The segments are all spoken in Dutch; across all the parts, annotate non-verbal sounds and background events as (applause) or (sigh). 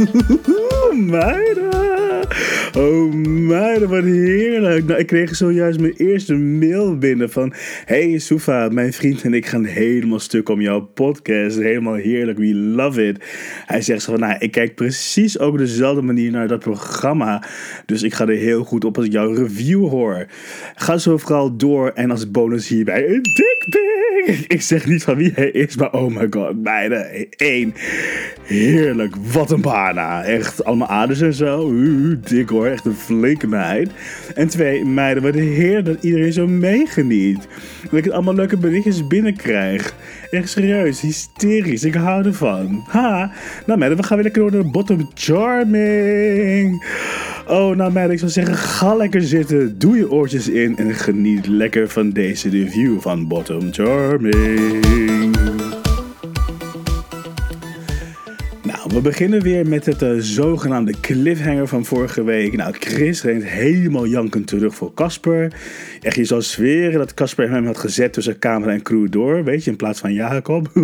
(laughs) meiden. Oh meiden, wat heerlijk. Nou, ik kreeg zojuist mijn eerste mail binnen van... Hey Soufa, mijn vriend en ik gaan helemaal stuk om jouw podcast. Helemaal heerlijk, we love it. Hij zegt zo van, nou, ik kijk precies ook dezelfde manier naar dat programma. Dus ik ga er heel goed op als ik jouw review hoor. Ga zo vooral door en als bonus hierbij een dickpic. (laughs) Ik zeg niet van wie hij is, maar oh my god, meiden. Eén, heerlijk, wat een bana. Echt allemaal aders en zo. Uh, dik hoor, echt een flinke meid. En twee, meiden, wat heer dat iedereen zo meegeniet. Dat ik het allemaal leuke berichtjes binnenkrijg. Echt serieus, hysterisch, ik hou ervan. Ha, nou meiden, we gaan weer lekker door de bottom charming. Oh, nou meiden, ik zou zeggen, ga lekker zitten, doe je oortjes in en geniet lekker van deze review van Bottom Charming. Nou, we beginnen weer met het uh, zogenaamde cliffhanger van vorige week. Nou, Chris rent helemaal jankend terug voor Casper. Echt, je zou zweren dat Casper hem had gezet tussen camera en crew door, weet je, in plaats van Jacob. (laughs)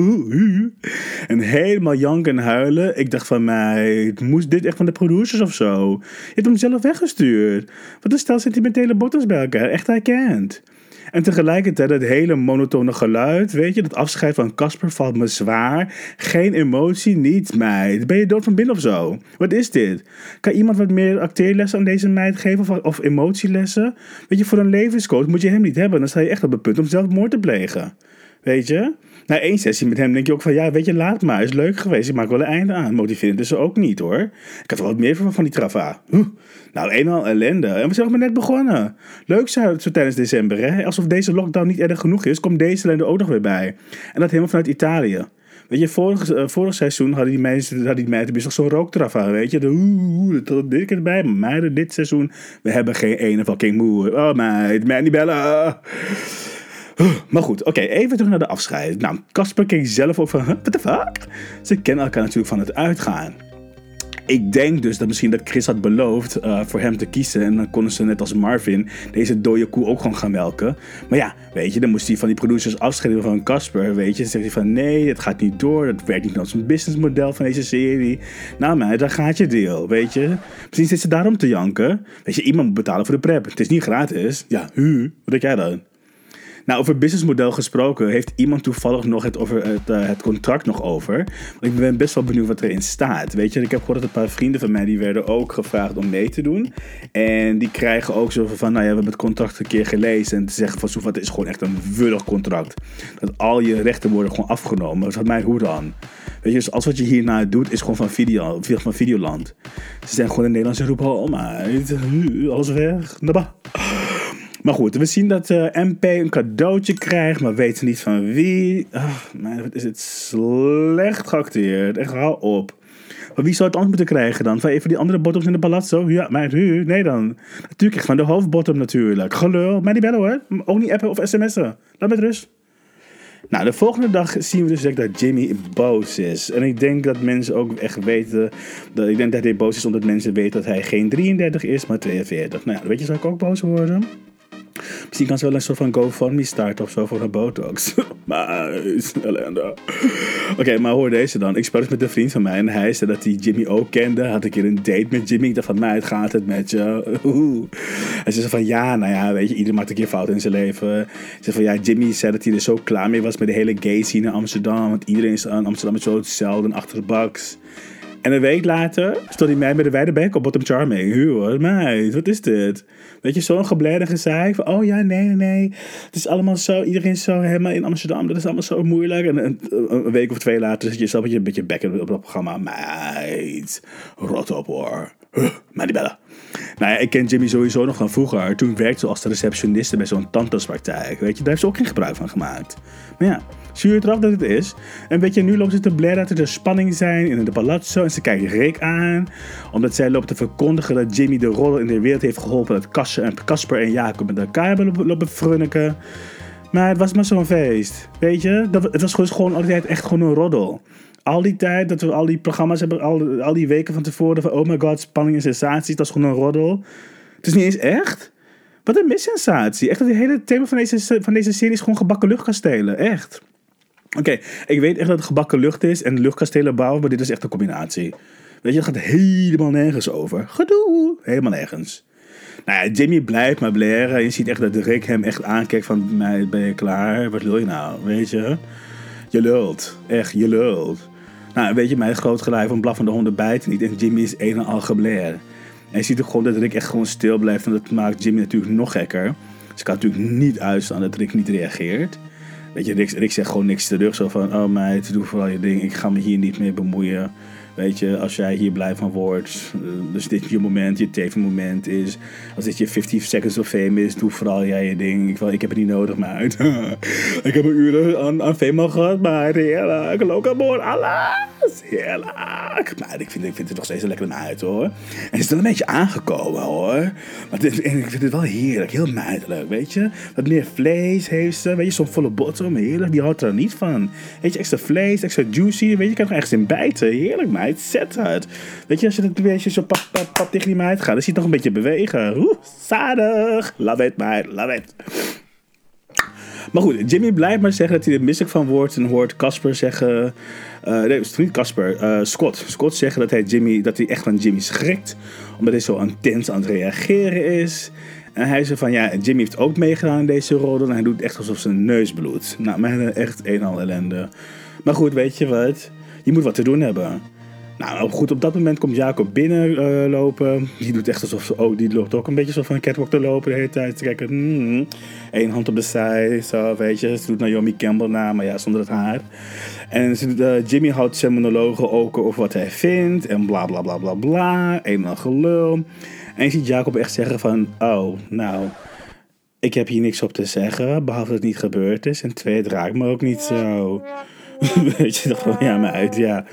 En helemaal janken en huilen. Ik dacht van mij, moest dit echt van de producers of zo? Je hebt hem zelf weggestuurd. Wat een stel sentimentele bottles bij elkaar. Echt herkend. En tegelijkertijd dat hele monotone geluid, weet je, dat afscheid van Casper valt me zwaar. Geen emotie, niets, meid. Ben je dood van binnen of zo? Wat is dit? Kan iemand wat meer acteerlessen aan deze meid geven of, of emotielessen? Weet je, voor een levenscoach moet je hem niet hebben. Dan sta je echt op het punt om zelfmoord te plegen. Weet je? Na één sessie met hem denk je ook van, ja, weet je, laat maar. Is leuk geweest. Ik maak wel een einde aan. Motiverend is ze ook niet, hoor. Ik had wel wat meer van, van die trava. Nou, eenmaal ellende. En we zijn nog maar net begonnen. Leuk zo, zo tijdens december, hè. Alsof deze lockdown niet erg genoeg is, komt deze ellende ook nog weer bij. En dat helemaal vanuit Italië. Weet je, vorig, uh, vorig seizoen hadden die mensen, hadden die meiden nog zo'n rooktrava, weet je. De oeh, dat dit erbij. Maar meiden, dit seizoen, we hebben geen ene fucking moe. Oh meid, mij niet bellen. Maar goed, oké, even terug naar de afscheid. Nou, Casper keek zelf ook van, what the fuck? Ze kennen elkaar natuurlijk van het uitgaan. Ik denk dus dat misschien dat Chris had beloofd uh, voor hem te kiezen. En dan konden ze net als Marvin deze dode koe ook gewoon gaan melken. Maar ja, weet je, dan moest hij van die producers afscheiden van Casper. Weet je, dan zegt hij van nee, het gaat niet door. Dat werkt niet als een businessmodel van deze serie. Nou meid, daar gaat je deel, weet je. Misschien zit ze daarom te janken. Weet je, iemand moet betalen voor de prep. Het is niet gratis. Ja, hu, wat denk jij dan? Nou, over businessmodel gesproken, heeft iemand toevallig nog het, over het, uh, het contract nog over? Ik ben best wel benieuwd wat erin staat. Weet je, ik heb gehoord dat een paar vrienden van mij die werden ook gevraagd om mee te doen. En die krijgen ook zo van, nou ja, we hebben het contract een keer gelezen. En te zeggen van, Soef, het is gewoon echt een wullig contract. Dat al je rechten worden gewoon afgenomen. Dat mij hoe dan? Weet je, dus alles wat je hierna doet is gewoon van, video, van Videoland. Ze zijn gewoon een Nederlandse roep, oh maar, alles weg, naba. Maar goed, we zien dat eh, MP een cadeautje krijgt, maar weten niet van wie. Ach, man, wat is het slecht geacteerd. Echt, hou op. Maar wie zou het anders moeten krijgen dan? Van even die andere bottoms in de palazzo? Ja, maar nee dan. Natuurlijk van de hoofdbottom natuurlijk. Gelul, maar niet bellen hoor. Ook niet appen of sms'en. Laat met rust. Nou, de volgende dag zien we dus dat Jimmy boos is. En ik denk dat mensen ook echt weten. Dat, ik denk dat hij boos is omdat mensen weten dat hij geen 33 is, maar 42. Nou ja, weet je, zou ik ook boos worden? Misschien kan ze wel een soort van GoFundMe starten of zo voor (laughs) een botox. maar, ellende. Oké, maar hoor deze dan. Ik sprak dus met een vriend van mij en hij zei dat hij Jimmy ook kende. Had ik keer een date met Jimmy. Ik dacht van, mij gaat het met je? Hij zei van, ja, nou ja, weet je, iedereen maakt een keer fout in zijn leven. Hij zei van, ja, Jimmy zei dat hij er zo klaar mee was met de hele gay scene in Amsterdam. Want iedereen is in Amsterdam met zo hetzelfde achterbaks. En een week later stond hij mij met de wijde bek op Bottom Charming. Huur, meid, wat is dit? Weet je, zo'n gebleide gezeik van, oh ja, nee, nee, Het is allemaal zo, iedereen is zo helemaal in Amsterdam. Dat is allemaal zo moeilijk. En een, week of twee later zit je zelf een beetje op dat programma. Meid, rot op hoor. Maar die bellen. Nou ja, ik ken Jimmy sowieso nog van vroeger. Toen werkte ze als receptioniste bij zo'n tandartspraktijk. Weet je, daar heeft ze ook geen gebruik van gemaakt. Maar ja, Zuur je eraf dat het is. En weet je, nu loopt ze te blaren dat er spanning zijn in de palazzo. En ze kijkt Rick aan. Omdat zij loopt te verkondigen dat Jimmy de rol in de wereld heeft geholpen. Dat Casper en Jacob met elkaar hebben lopen frunniken. Maar het was maar zo'n feest. Weet je, dat, het was gewoon altijd echt gewoon een roddel. Al die tijd dat we al die programma's hebben, al, al die weken van tevoren van oh my god, spanning en sensaties, dat is gewoon een roddel. Het is niet eens echt. Wat een missensatie. Echt, het hele thema van deze, van deze serie is gewoon gebakken luchtkastelen. Echt. Oké, ik weet echt dat het gebakken lucht is en luchtkastelen bouwen, maar dit is echt een combinatie. Weet je, het gaat helemaal nergens over. Gedoe, helemaal nergens. Nou ja, Jimmy blijft maar blaren. Je ziet echt dat Rick hem echt aankijkt van, mij ben je klaar? Wat wil je nou? Weet je? Je lult. Echt, je lult. Nou, weet je, mijn groot gelijk van blaffende honden bijten niet. En Jimmy is een en al gebler. En je ziet ook gewoon dat Rick echt gewoon stil blijft. En dat maakt Jimmy natuurlijk nog gekker. Dus ik kan natuurlijk niet uitstaan dat Rick niet reageert. Weet je, Rick, Rick zegt gewoon niks terug. Zo van, oh meid, doe vooral je ding. Ik ga me hier niet mee bemoeien. Weet je, als jij hier blij van wordt, eh, dus dit je moment, je tv-moment is. Als dit je 50 seconds of fame is, doe vooral jij je ding. Ik, ik heb het niet nodig, meid. (laughs) ik heb een uur aan, aan fame gehad, maar heerlijk. Boord, Heerlijk. Maar ik vind, ik vind het nog steeds een lekkere uit, hoor. En het is wel een beetje aangekomen, hoor. Maar dit, ik vind het wel heerlijk, heel meidelijk, weet je. Wat meer vlees heeft ze, weet je, zo'n volle bottom, heerlijk. Die houdt er niet van. Weet je, extra vlees, extra juicy, weet je, je kan er ergens in bijten. Heerlijk, meid zet uit. Weet je, als je het een beetje zo pap, pap, pap tegen die meid gaat, dan zie je het nog een beetje bewegen. Oeh, zadig. Love it, meid, love it. Maar goed, Jimmy blijft maar zeggen dat hij er misselijk van wordt en hoort Casper zeggen. Uh, nee, het is niet Casper, uh, Scott. Scott zeggen dat hij, Jimmy, dat hij echt aan Jimmy schrikt, omdat hij zo intens aan het reageren is. En hij zegt van ja, Jimmy heeft ook meegedaan in deze rol en hij doet echt alsof zijn neus bloedt. Nou, maar echt een al ellende. Maar goed, weet je wat? Je moet wat te doen hebben. Nou, goed, op dat moment komt Jacob binnenlopen. Uh, die doet echt alsof ze, oh, die loopt ook een beetje zo van een catwalk te lopen de hele tijd. Te kijken, één hand op de zij, zo, weet je. Ze doet Naomi Campbell na, maar ja, zonder het haar. En ze, uh, Jimmy houdt zijn monologen ook over wat hij vindt en bla bla bla bla bla. Gelul. En je ziet Jacob echt zeggen van, oh, nou, ik heb hier niks op te zeggen, behalve dat het niet gebeurd is. En twee, het raakt me ook niet zo. (laughs) weet je, toch ja, maar uit, ja.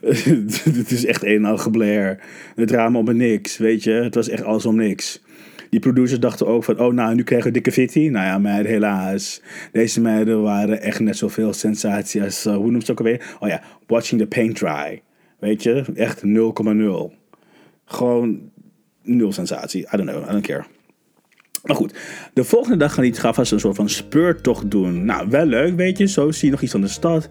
(laughs) het is echt een en al geblair. Het drama om niks, weet je. Het was echt alles om niks. Die producers dachten ook van, oh nou, nu krijgen we dikke fitty. Nou ja, meiden, helaas. Deze meiden waren echt net zoveel sensatie als, uh, hoe noemt ze ook alweer? Oh ja, Watching the Paint Dry. Weet je, echt 0,0. Gewoon nul sensatie. I don't know, I don't care. Maar goed, de volgende dag gaan die gaf een soort van speurtocht doen. Nou, wel leuk, weet je. Zo zie je nog iets van de stad.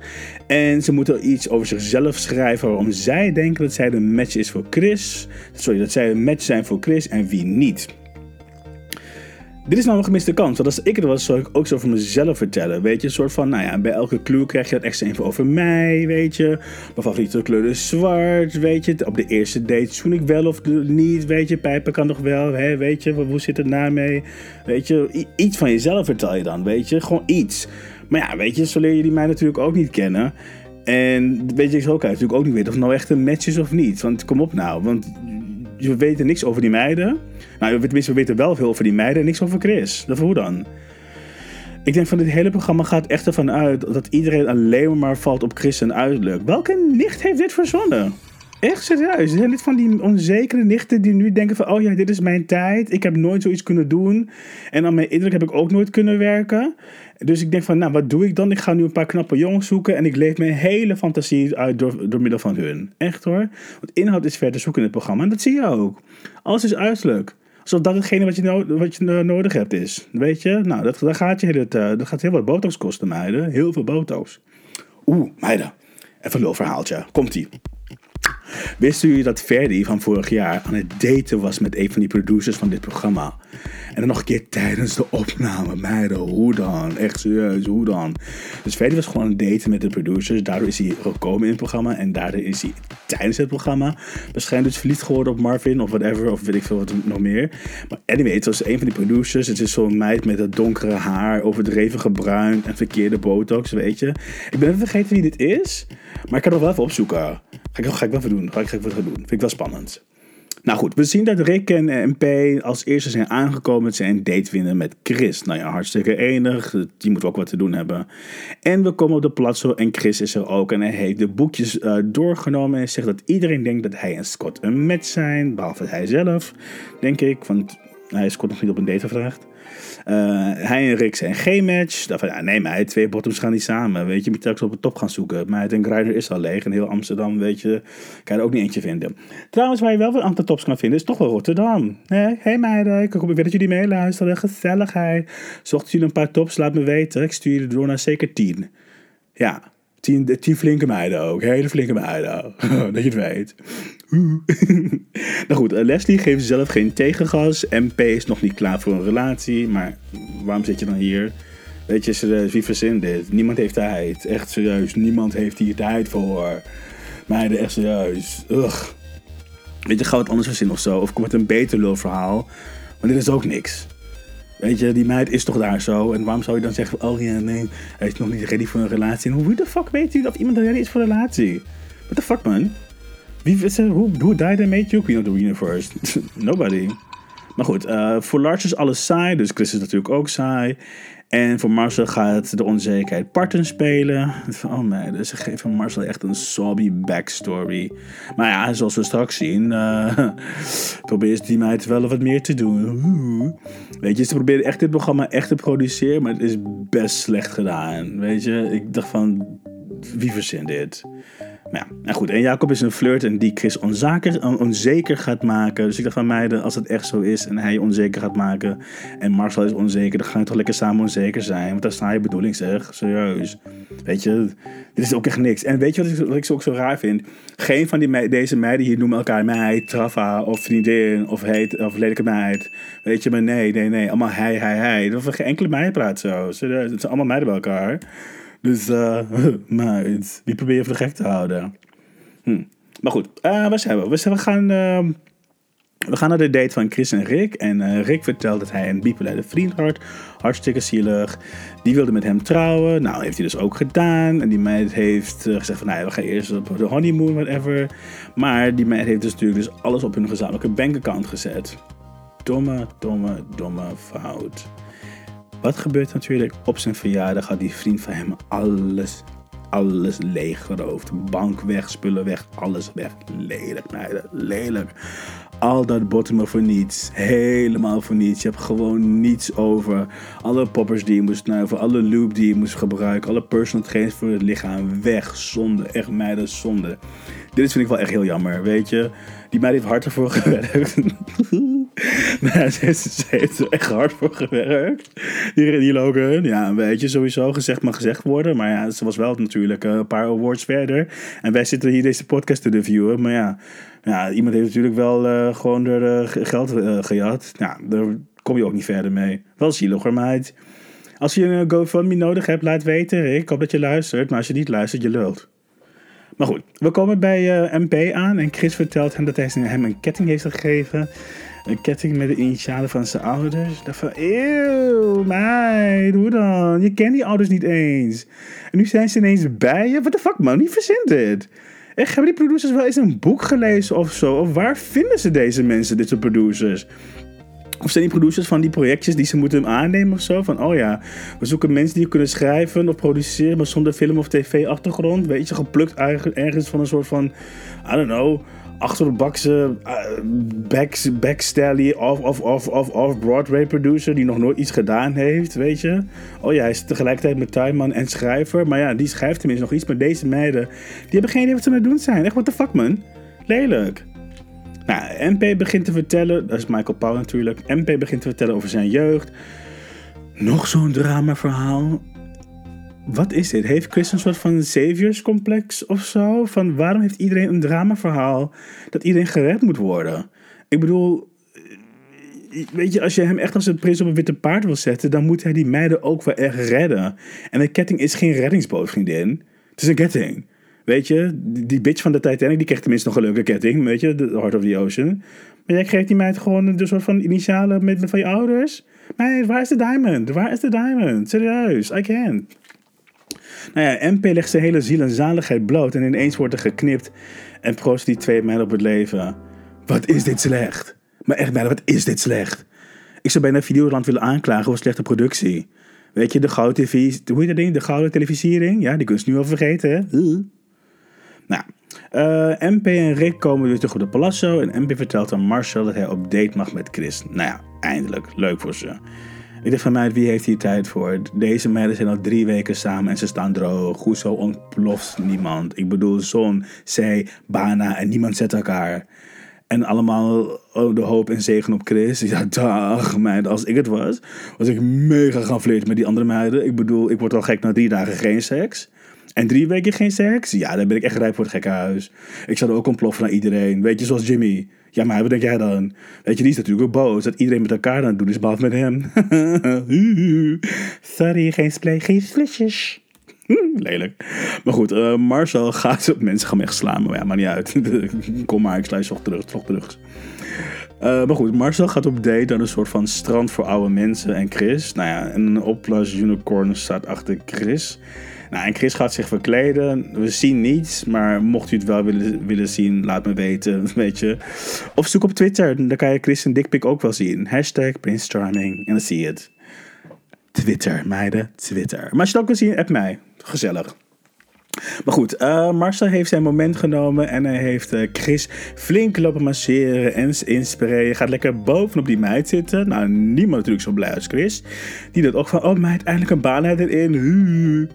En ze moeten iets over zichzelf schrijven waarom zij denken dat zij de match is voor Chris. Sorry, dat zij een match zijn voor Chris en wie niet. Dit is nou een gemiste kans. Want als ik er was, zou ik ook zo voor mezelf vertellen. Weet je, een soort van, nou ja, bij elke clue krijg je dat extra info over mij, weet je. Mijn favoriete kleur is zwart, weet je. Op de eerste date zoen ik wel of niet, weet je. Pijpen kan nog wel, hè, weet je. Hoe zit het na mee? Weet je, iets van jezelf vertel je dan, weet je. Gewoon iets. Maar ja, weet je, zo leer je die mij natuurlijk ook niet kennen. En weet je, ik ook natuurlijk ook niet weten of het nou echt een match is of niet. Want kom op nou, want we weten niks over die meiden. Nou, tenminste, we weten wel veel over die meiden en niks over Chris. Dat hoe dan? Ik denk van dit hele programma gaat echt ervan uit dat iedereen alleen maar valt op Chris en uiterlijk. Welke nicht heeft dit verzonnen? Echt serieus. Zijn dit van die onzekere nichten die nu denken van... Oh ja, dit is mijn tijd. Ik heb nooit zoiets kunnen doen. En aan mijn indruk heb ik ook nooit kunnen werken. Dus ik denk van, nou, wat doe ik dan? Ik ga nu een paar knappe jongens zoeken. En ik leef mijn hele fantasie uit door, door middel van hun. Echt hoor. Want inhoud is verder zoeken in het programma. En dat zie je ook. Alles is uiterlijk. Alsof dat hetgene wat je, wat je nodig hebt is. Weet je? Nou, dat, gaat, je, dat, dat gaat heel wat botox kosten, meiden. Heel veel botox. Oeh, meiden. Even een lul verhaaltje. Komt-ie. Wisten jullie dat Ferdi van vorig jaar aan het daten was met een van die producers van dit programma? En dan nog een keer tijdens de opname. Meiden, hoe dan? Echt serieus, hoe dan? Dus Ferdi was gewoon het daten met de producers. Daardoor is hij gekomen in het programma. En daardoor is hij tijdens het programma waarschijnlijk dus verliefd geworden op Marvin of whatever. Of weet ik veel wat nog meer. Maar anyway, het was een van die producers. Het is zo'n meid met dat donkere haar, overdreven gebruind en verkeerde botox, weet je. Ik ben even vergeten wie dit is. Maar ik kan nog wel even opzoeken. Ga ik, ga ik wel even doen. Ga ik, ga ik wel even doen. Vind ik wel spannend. Nou goed, we zien dat Rick en MP als eerste zijn aangekomen met zijn date vinden met Chris. Nou ja, hartstikke enig. Die moet ook wat te doen hebben. En we komen op de plazo en Chris is er ook. En hij heeft de boekjes uh, doorgenomen en zegt dat iedereen denkt dat hij en Scott een match zijn. Behalve hij zelf, denk ik. Want hij Scott nog niet op een date gevraagd. Uh, hij en Rick zijn geen match. Nee, maar twee bottoms gaan niet samen. Weet je, moet telkens op de top gaan zoeken. Maar een Grinder is al leeg. En heel Amsterdam, weet je, kan je er ook niet eentje vinden. Trouwens, waar je wel wat aantal tops kan vinden, is toch wel Rotterdam. Hé hey, meiden, ik hoop dat jullie meeluisteren. Gezelligheid. Zocht jullie een paar tops, laat me weten. Ik stuur je door naar zeker 10. Ja, 10 tien, tien flinke meiden ook. Hele flinke meiden. (laughs) dat je het weet. (laughs) nou goed, eh, Leslie geeft zelf geen tegengas. MP is nog niet klaar voor een relatie. Maar waarom zit je dan hier? Weet je, wie verzint dit? Niemand heeft tijd. Echt serieus, niemand heeft hier tijd voor. Meiden, echt serieus. Ugh. Weet je, ga wat anders verzinnen of zo. Of kom met een beter lulverhaal. Maar dit is ook niks. Weet je, die meid is toch daar zo. En waarom zou je dan zeggen, oh ja, nee, hij is nog niet ready voor een relatie. En hoe de fuck weet hij dat iemand ready is voor een relatie? What the fuck, man? Wie, who, who died and made you queen of the universe? (laughs) Nobody. Maar goed, uh, voor Lars is alles saai, dus Chris is natuurlijk ook saai. En voor Marcel gaat de onzekerheid parten spelen. Oh nee, dus ze geven Marcel echt een sobby backstory. Maar ja, zoals we straks zien, (laughs) uh, probeert die meid wel wat meer te doen. Weet je, ze proberen echt dit programma echt te produceren, maar het is best slecht gedaan. Weet je, ik dacht van, wie verzint dit? Ja, en goed. En Jacob is een flirt en die Chris onzeker, onzeker gaat maken. Dus ik dacht van meiden, als het echt zo is en hij onzeker gaat maken en Marcel is onzeker, dan gaan we toch lekker samen onzeker zijn. Want dat is je bedoeling zeg, serieus. Weet je, dit is ook echt niks. En weet je wat ik, wat ik ook zo raar vind? Geen van die deze meiden hier noemen elkaar meid, traffa of vriendin of, heet, of lelijke meid. Weet je, maar nee, nee, nee. Allemaal hij, hij, hij. Dat geen enkele meid praat zo. Serieus, het zijn allemaal meiden bij elkaar. Dus, uh, (laughs) maar die probeer je voor gek te houden. Hm. Maar goed, uh, waar zijn we? We, gaan, uh, we gaan naar de date van Chris en Rick. En uh, Rick vertelt dat hij een bipolaire vriend had. Hartstikke zielig. Die wilde met hem trouwen. Nou, heeft hij dus ook gedaan. En die meid heeft gezegd van, nou, we gaan eerst op de honeymoon, whatever. Maar die meid heeft dus natuurlijk dus alles op hun gezamenlijke bankaccount gezet. Domme, domme, domme fout. Wat gebeurt natuurlijk? Op zijn verjaardag had die vriend van hem alles, alles leeggeroofd. Bank weg, spullen weg, alles weg. Lelijk, meiden, lelijk. Al dat bottomen voor niets. Helemaal voor niets. Je hebt gewoon niets over. Alle poppers die je moest snuiven. Alle lube die je moest gebruiken. Alle personal trainers voor het lichaam. Weg. Zonde. Echt meiden, zonde. Dit vind ik wel echt heel jammer, weet je. Die meid heeft hard ervoor gewerkt. (laughs) (laughs) nee, ze, heeft, er echt hard voor gewerkt. Die, die Logan, ja, een beetje sowieso gezegd maar gezegd worden. Maar ja, ze was wel natuurlijk een paar awards verder. En wij zitten hier deze podcast te reviewen. Maar ja, ja iemand heeft natuurlijk wel uh, gewoon er uh, geld uh, gejat. Ja, daar kom je ook niet verder mee. Wel zielig hoor, meid. Als je een GoFundMe nodig hebt, laat weten. Ik hoop dat je luistert. Maar als je niet luistert, je lult. Maar goed, we komen bij MP aan en Chris vertelt hem dat hij hem een ketting heeft gegeven. Een ketting met de initialen van zijn ouders. Dacht van, eeuw, meid, hoe dan? Je kent die ouders niet eens. En nu zijn ze ineens bij je. What the fuck, man? Wie verzint dit? Echt, hebben die producers wel eens een boek gelezen of zo? Of waar vinden ze deze mensen, dit soort producers? Of zijn die producers van die projectjes die ze moeten aannemen of zo? Van, oh ja, we zoeken mensen die kunnen schrijven of produceren, maar zonder film of tv-achtergrond. Weet je, geplukt ergens van een soort van, I don't know, achterbakse uh, back, backstally of, of, of, of, of Broadway producer die nog nooit iets gedaan heeft, weet je. Oh ja, hij is tegelijkertijd met tuinman en schrijver, maar ja, die schrijft tenminste nog iets. Maar deze meiden, die hebben geen idee wat ze aan het doen zijn. Echt, what the fuck man. Lelijk. Nou, MP begint te vertellen, dat is Michael Powell natuurlijk. MP begint te vertellen over zijn jeugd. Nog zo'n dramaverhaal. Wat is dit? Heeft Chris een soort van saviors-complex of zo? Van waarom heeft iedereen een dramaverhaal dat iedereen gered moet worden? Ik bedoel, weet je, als je hem echt als een prins op een witte paard wil zetten, dan moet hij die meiden ook wel echt redden. En een ketting is geen reddingsboot, vriendin. Het is een ketting. Weet je, die bitch van de Titanic, die krijgt tenminste nog een leuke ketting. Weet je, de Heart of the Ocean. Maar jij geeft die meid gewoon een soort van initialen met, van je ouders. Nee, waar is de diamond? Waar is de diamond? Serieus, I can't. Nou ja, MP legt zijn hele ziel en zaligheid bloot en ineens wordt er geknipt en proost die twee meiden op het leven. Wat is dit slecht? Maar echt meiden, wat is dit slecht? Ik zou bijna Videoland willen aanklagen voor slechte productie. Weet je, de gouden tv, hoe dat ding? De gouden televisiering? Ja, die kun je nu al vergeten, hè? Nou, uh, eh, MP en Rick komen weer terug op de Palazzo en MP vertelt aan Marcel dat hij op date mag met Chris. Nou ja, eindelijk. Leuk voor ze. Ik dacht van mij, wie heeft hier tijd voor? Deze meiden zijn al drie weken samen en ze staan droog. Hoezo ontploft niemand? Ik bedoel, zon, zij, Bana en niemand zet elkaar. En allemaal oh, de hoop en zegen op Chris. (laughs) Ja, dag meiden. Als ik het was, was ik mega gaan flirten met die andere meiden. Ik bedoel, ik word al gek na drie dagen geen seks. En drie weken geen seks? Ja, dan ben ik echt rijp voor het gekke huis. Ik zou er ook ontploffen naar iedereen. Weet je, zoals Jimmy. Ja, maar wat denk jij dan? Weet je, die is natuurlijk ook boos dat iedereen met elkaar aan het doen is, behalve met hem. (laughs) Sorry, geen splay, geen flesjes. (laughs) Lelijk. Maar goed, uh, Marcel gaat mensen gaan echt slaan. Maar ja, maakt niet uit. (laughs) Kom maar, ik sluit toch terug. Toch terug. Uh, maar goed, Marcel gaat op date naar een soort van strand voor oude mensen en Chris. Nou ja, en een Oplas Unicorn staat achter Chris. Nou, en Chris gaat zich verkleden. We zien niets, maar mocht u het wel willen, willen zien, laat me weten. (laughs) Weet je. Of zoek op Twitter, dan kan je Chris een dickpic ook wel zien. Hashtag Prince Charming. En dan zie je het. Twitter, meiden, Twitter. Maar als je het ook wil zien, app mij. Gezellig. Maar goed, uh, Marcel heeft zijn moment genomen en hij heeft uh, Chris flink lopen masseren en inspireren. Gaat lekker bovenop die meid zitten. Nou, niemand natuurlijk zo blij als Chris. Die dat ook van, oh meid, eindelijk een baan erin.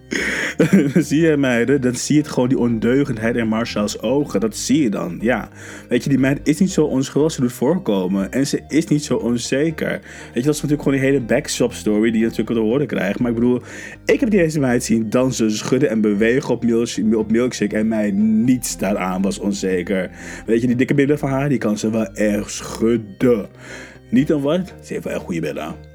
(laughs) zie je meiden, dan zie je het gewoon die ondeugendheid in Marcel's ogen. Dat zie je dan, ja. Weet je, die meid is niet zo onschuldig ze doet voorkomen. En ze is niet zo onzeker. Weet je, dat is natuurlijk gewoon die hele backshop story die je natuurlijk te horen krijgt. Maar ik bedoel, ik heb deze meid zien dansen, schudden en bewegen op op Milkshake en mij niets daaraan was onzeker. Weet je, die dikke billen van haar, die kan ze wel erg schudden. Niet dan wat, ze heeft wel echt goede billen.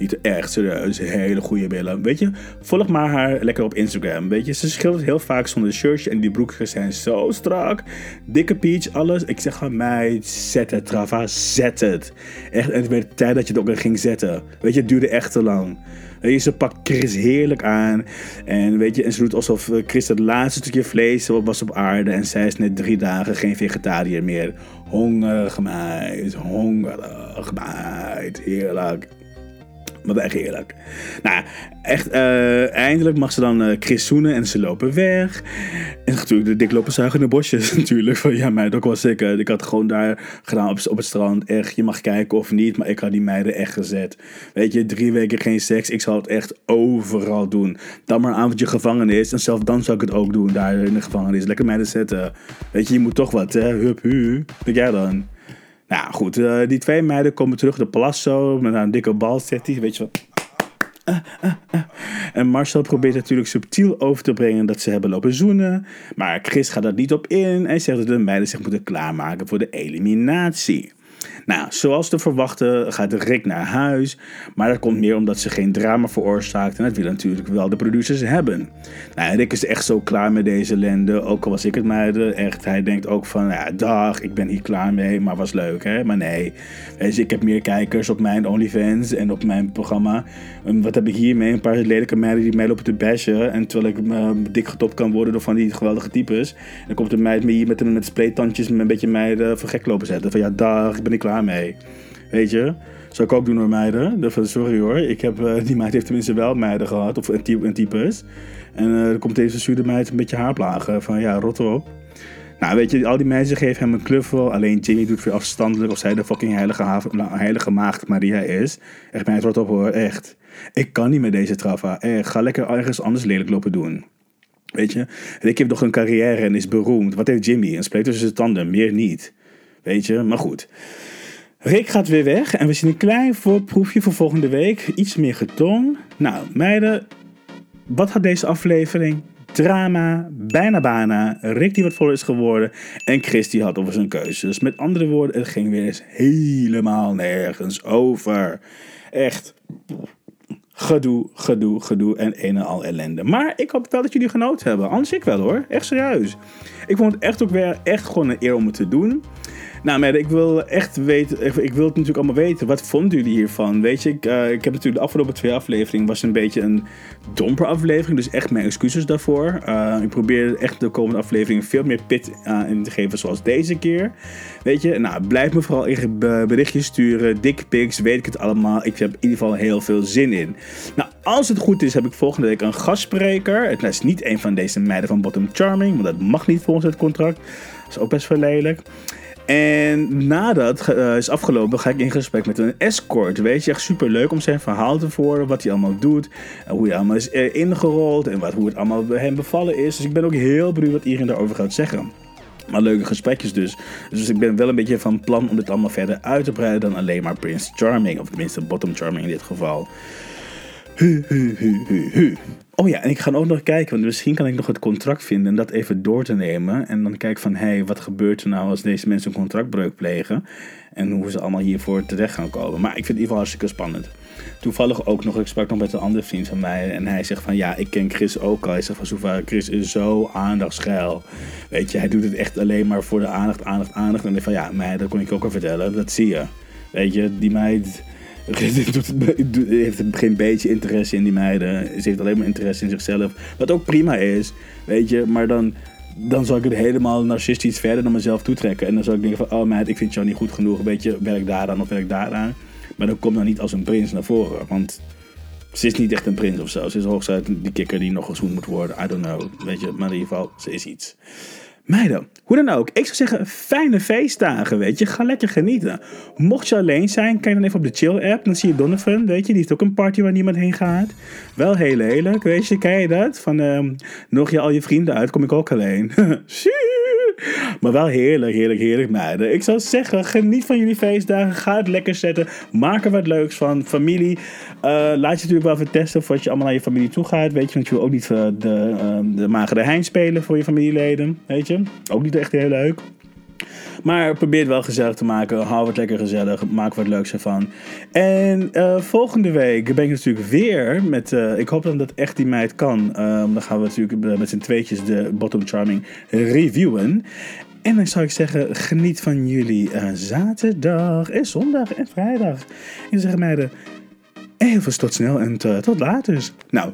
Niet echt serieus, hele goede billen. Weet je, volg maar haar lekker op Instagram. Weet je, ze schildert heel vaak zonder shirtje en die broekjes zijn zo strak. Dikke peach, alles. Ik zeg aan mij, zet het, Trava, zet het. Echt, het werd tijd dat je het ook ging zetten. Weet je, het duurde echt te lang. Weet je, ze pakt Chris heerlijk aan. En weet je, en ze doet alsof eh, Chris het laatste stukje vlees was op aarde. En zij is net drie dagen geen vegetariër meer. Hongerig meid, hongerig meid. Heerlijk. Wat echt heerlijk. Nou, echt, uh, eindelijk mag ze dan uh, Chris zoenen en ze lopen weg. En natuurlijk de dik lopen zuigen in de bosjes (laughs) natuurlijk. Van ja, meid, ook was ik. ik had gewoon daar gedaan op, op het strand. Echt, je mag kijken of niet, maar ik had die meiden echt gezet. Weet je, drie weken geen seks. Ik zal het echt overal doen. Dan maar een avondje gevangenis. En zelf dan zou ik het ook doen, daar in de gevangenis. Lekker meiden zetten. Weet je, je moet toch wat, hè. Hup, hu. Denk jij dan? Nou goed, uh, die twee meiden komen terug de Palazzo met een dikke bal, zegt hij. Weet je wat? Uh, uh, en Marcel probeert natuurlijk subtiel over te brengen dat ze hebben lopen zoenen. Maar Chris gaat daar niet op in en zegt dat de meiden zich moeten klaarmaken voor de eliminatie. Nou, zoals te verwachten gaat Rick naar huis, maar dat komt meer omdat ze geen drama veroorzaakt en dat willen natuurlijk wel de producers hebben. Nou, Rick is echt zo klaar met deze ellende, ook al was ik het meiden, echt, hij denkt ook van, ja, dag, ik ben hier klaar mee, maar was leuk, hè, maar nee. Weet ik heb meer kijkers op mijn OnlyFans en op mijn programma. Wat heb ik hiermee? Een paar lelijke meiden die mij lopen te bashen en terwijl ik uh, dik getopt kan worden door van die geweldige types. Dan komt een meid me hier met, met spleetandjes met een beetje meiden voor gek lopen zetten. Van ja, dag, ik ben ik klaar mee. Weet je? Zou ik ook doen door meiden. Sorry hoor. Ik heb, uh, die meid heeft tenminste wel meiden gehad. Of een, type, een types. En uh, komt deze zuurde meid een beetje haarplagen. Van ja, rot op. Nou, weet je, al die meiden geven hem een knuffel. Alleen Jimmy doet weer afstandelijk of zij de fucking heilige, heilige maagd Maria is. Echt, meid, rot op hoor. Echt. Ik kan niet met deze traffa. Echt, ga lekker ergens anders lelijk lopen doen. Weet je? Rick heeft nog een carrière en is beroemd. Wat heeft Jimmy? Een spleet tussen zijn tanden. Meer niet. Weet je? Maar goed. Rick gaat weer weg en we zien een klein voorproefje voor volgende week. Iets meer getong. Nou, meiden, wat had deze aflevering? Drama, bijna bana, Rick die wat vol is geworden en Chris had over zijn keuzes. Dus met andere woorden, het ging weer eens helemaal nergens over. Echt gedoe, gedoe, gedoe en een en al ellende. Maar ik hoop wel dat jullie genoten hebben. Anders ik wel hoor. Echt serieus. Ik vond het echt ook weer echt gewoon een eer om het te doen. Nou, maar ik wil echt weten, ik wil het natuurlijk allemaal weten. Wat vonden jullie hiervan? Weet je, ik, uh, ik heb natuurlijk de afgelopen twee afleveringen was een beetje een domper aflevering. Dus echt mijn excuses daarvoor. Uh, ik probeer echt de komende afleveringen veel meer pit uh, in te geven zoals deze keer. Weet je, nou, blijf me vooral berichtjes sturen. Dick pics, weet ik het allemaal. Ik heb in ieder geval heel veel zin in. Nou, als het goed is, heb ik volgende week een gastspreker. Het is niet een van deze meiden van Bottom Charming, want dat mag niet volgens het contract. Dat is ook best wel lelijk. En nadat uh, is afgelopen, ga ik in gesprek met een escort. Weet je, echt super leuk om zijn verhaal te horen. Wat hij allemaal doet. En hoe hij allemaal is uh, ingerold. En wat, hoe het allemaal bij hem bevallen is. Dus ik ben ook heel benieuwd wat iedereen daarover gaat zeggen. Maar leuke gesprekjes dus. Dus ik ben wel een beetje van plan om dit allemaal verder uit te breiden dan alleen maar Prince Charming. Of tenminste Bottom Charming in dit geval. Hu, hu, hu, hu, hu. Oh ja, en ik ga ook nog kijken, want misschien kan ik nog het contract vinden en dat even door te nemen. En dan kijken van, hé, hey, wat gebeurt er nou als deze mensen een contractbreuk plegen? En hoe ze allemaal hiervoor terecht gaan komen. Maar ik vind het in ieder geval hartstikke spannend. Toevallig ook nog, ik sprak nog met een andere vriend van mij. En hij zegt van, ja, ik ken Chris ook al. Hij zegt van, Sofa, Chris is zo aandachtsgeil. Weet je, hij doet het echt alleen maar voor de aandacht, aandacht, aandacht. En ik van, ja, mij, dat kon ik ook al vertellen. Dat zie je. Weet je, die meid heeft geen beetje interesse in die meiden. Ze heeft alleen maar interesse in zichzelf. Wat ook prima is, weet je. Maar dan, dan zal ik het helemaal narcistisch verder naar mezelf toetrekken. En dan zal ik denken van, oh meid, ik vind jou niet goed genoeg. Weet je, werk daaraan of werk daaraan. Maar dan kom dan niet als een prins naar voren. Want ze is niet echt een prins of zo. Ze is hoogstens die kikker die nog gezoend moet worden. I don't know. Weet je, maar in ieder geval, ze is iets. Meiden, hoe dan ook. Ik zou zeggen, fijne feestdagen, weet je. Ga lekker genieten. Mocht je alleen zijn, kijk dan even op de chill-app. Dan zie je Donovan, weet je. Die heeft ook een party waar niemand heen gaat. Wel heel lelijk, weet je. Ken je dat? Van, um, nog je al je vrienden uit, kom ik ook alleen. (laughs) Maar wel heerlijk, heerlijk, heerlijk meiden. Ik zou zeggen, geniet van jullie feestdagen. Ga het lekker zetten. Maak er wat leuks van. Familie, uh, laat je natuurlijk wel even testen voordat je allemaal naar je familie toe gaat. Weet je, want je wil ook niet uh, de, uh, de magere hein spelen voor je familieleden. Weet je, ook niet echt heel leuk. Maar probeer het wel gezellig te maken. Hou het lekker gezellig. Maak wat leuks ervan. En uh, volgende week ben ik natuurlijk weer met. Uh, ik hoop dan dat echt die meid kan. Um, dan gaan we natuurlijk met z'n tweetjes de Bottom Charming reviewen. En dan zou ik zeggen, geniet van jullie zaterdag en zondag en vrijdag. En zeggen meiden, even tot snel en tot later. Nou,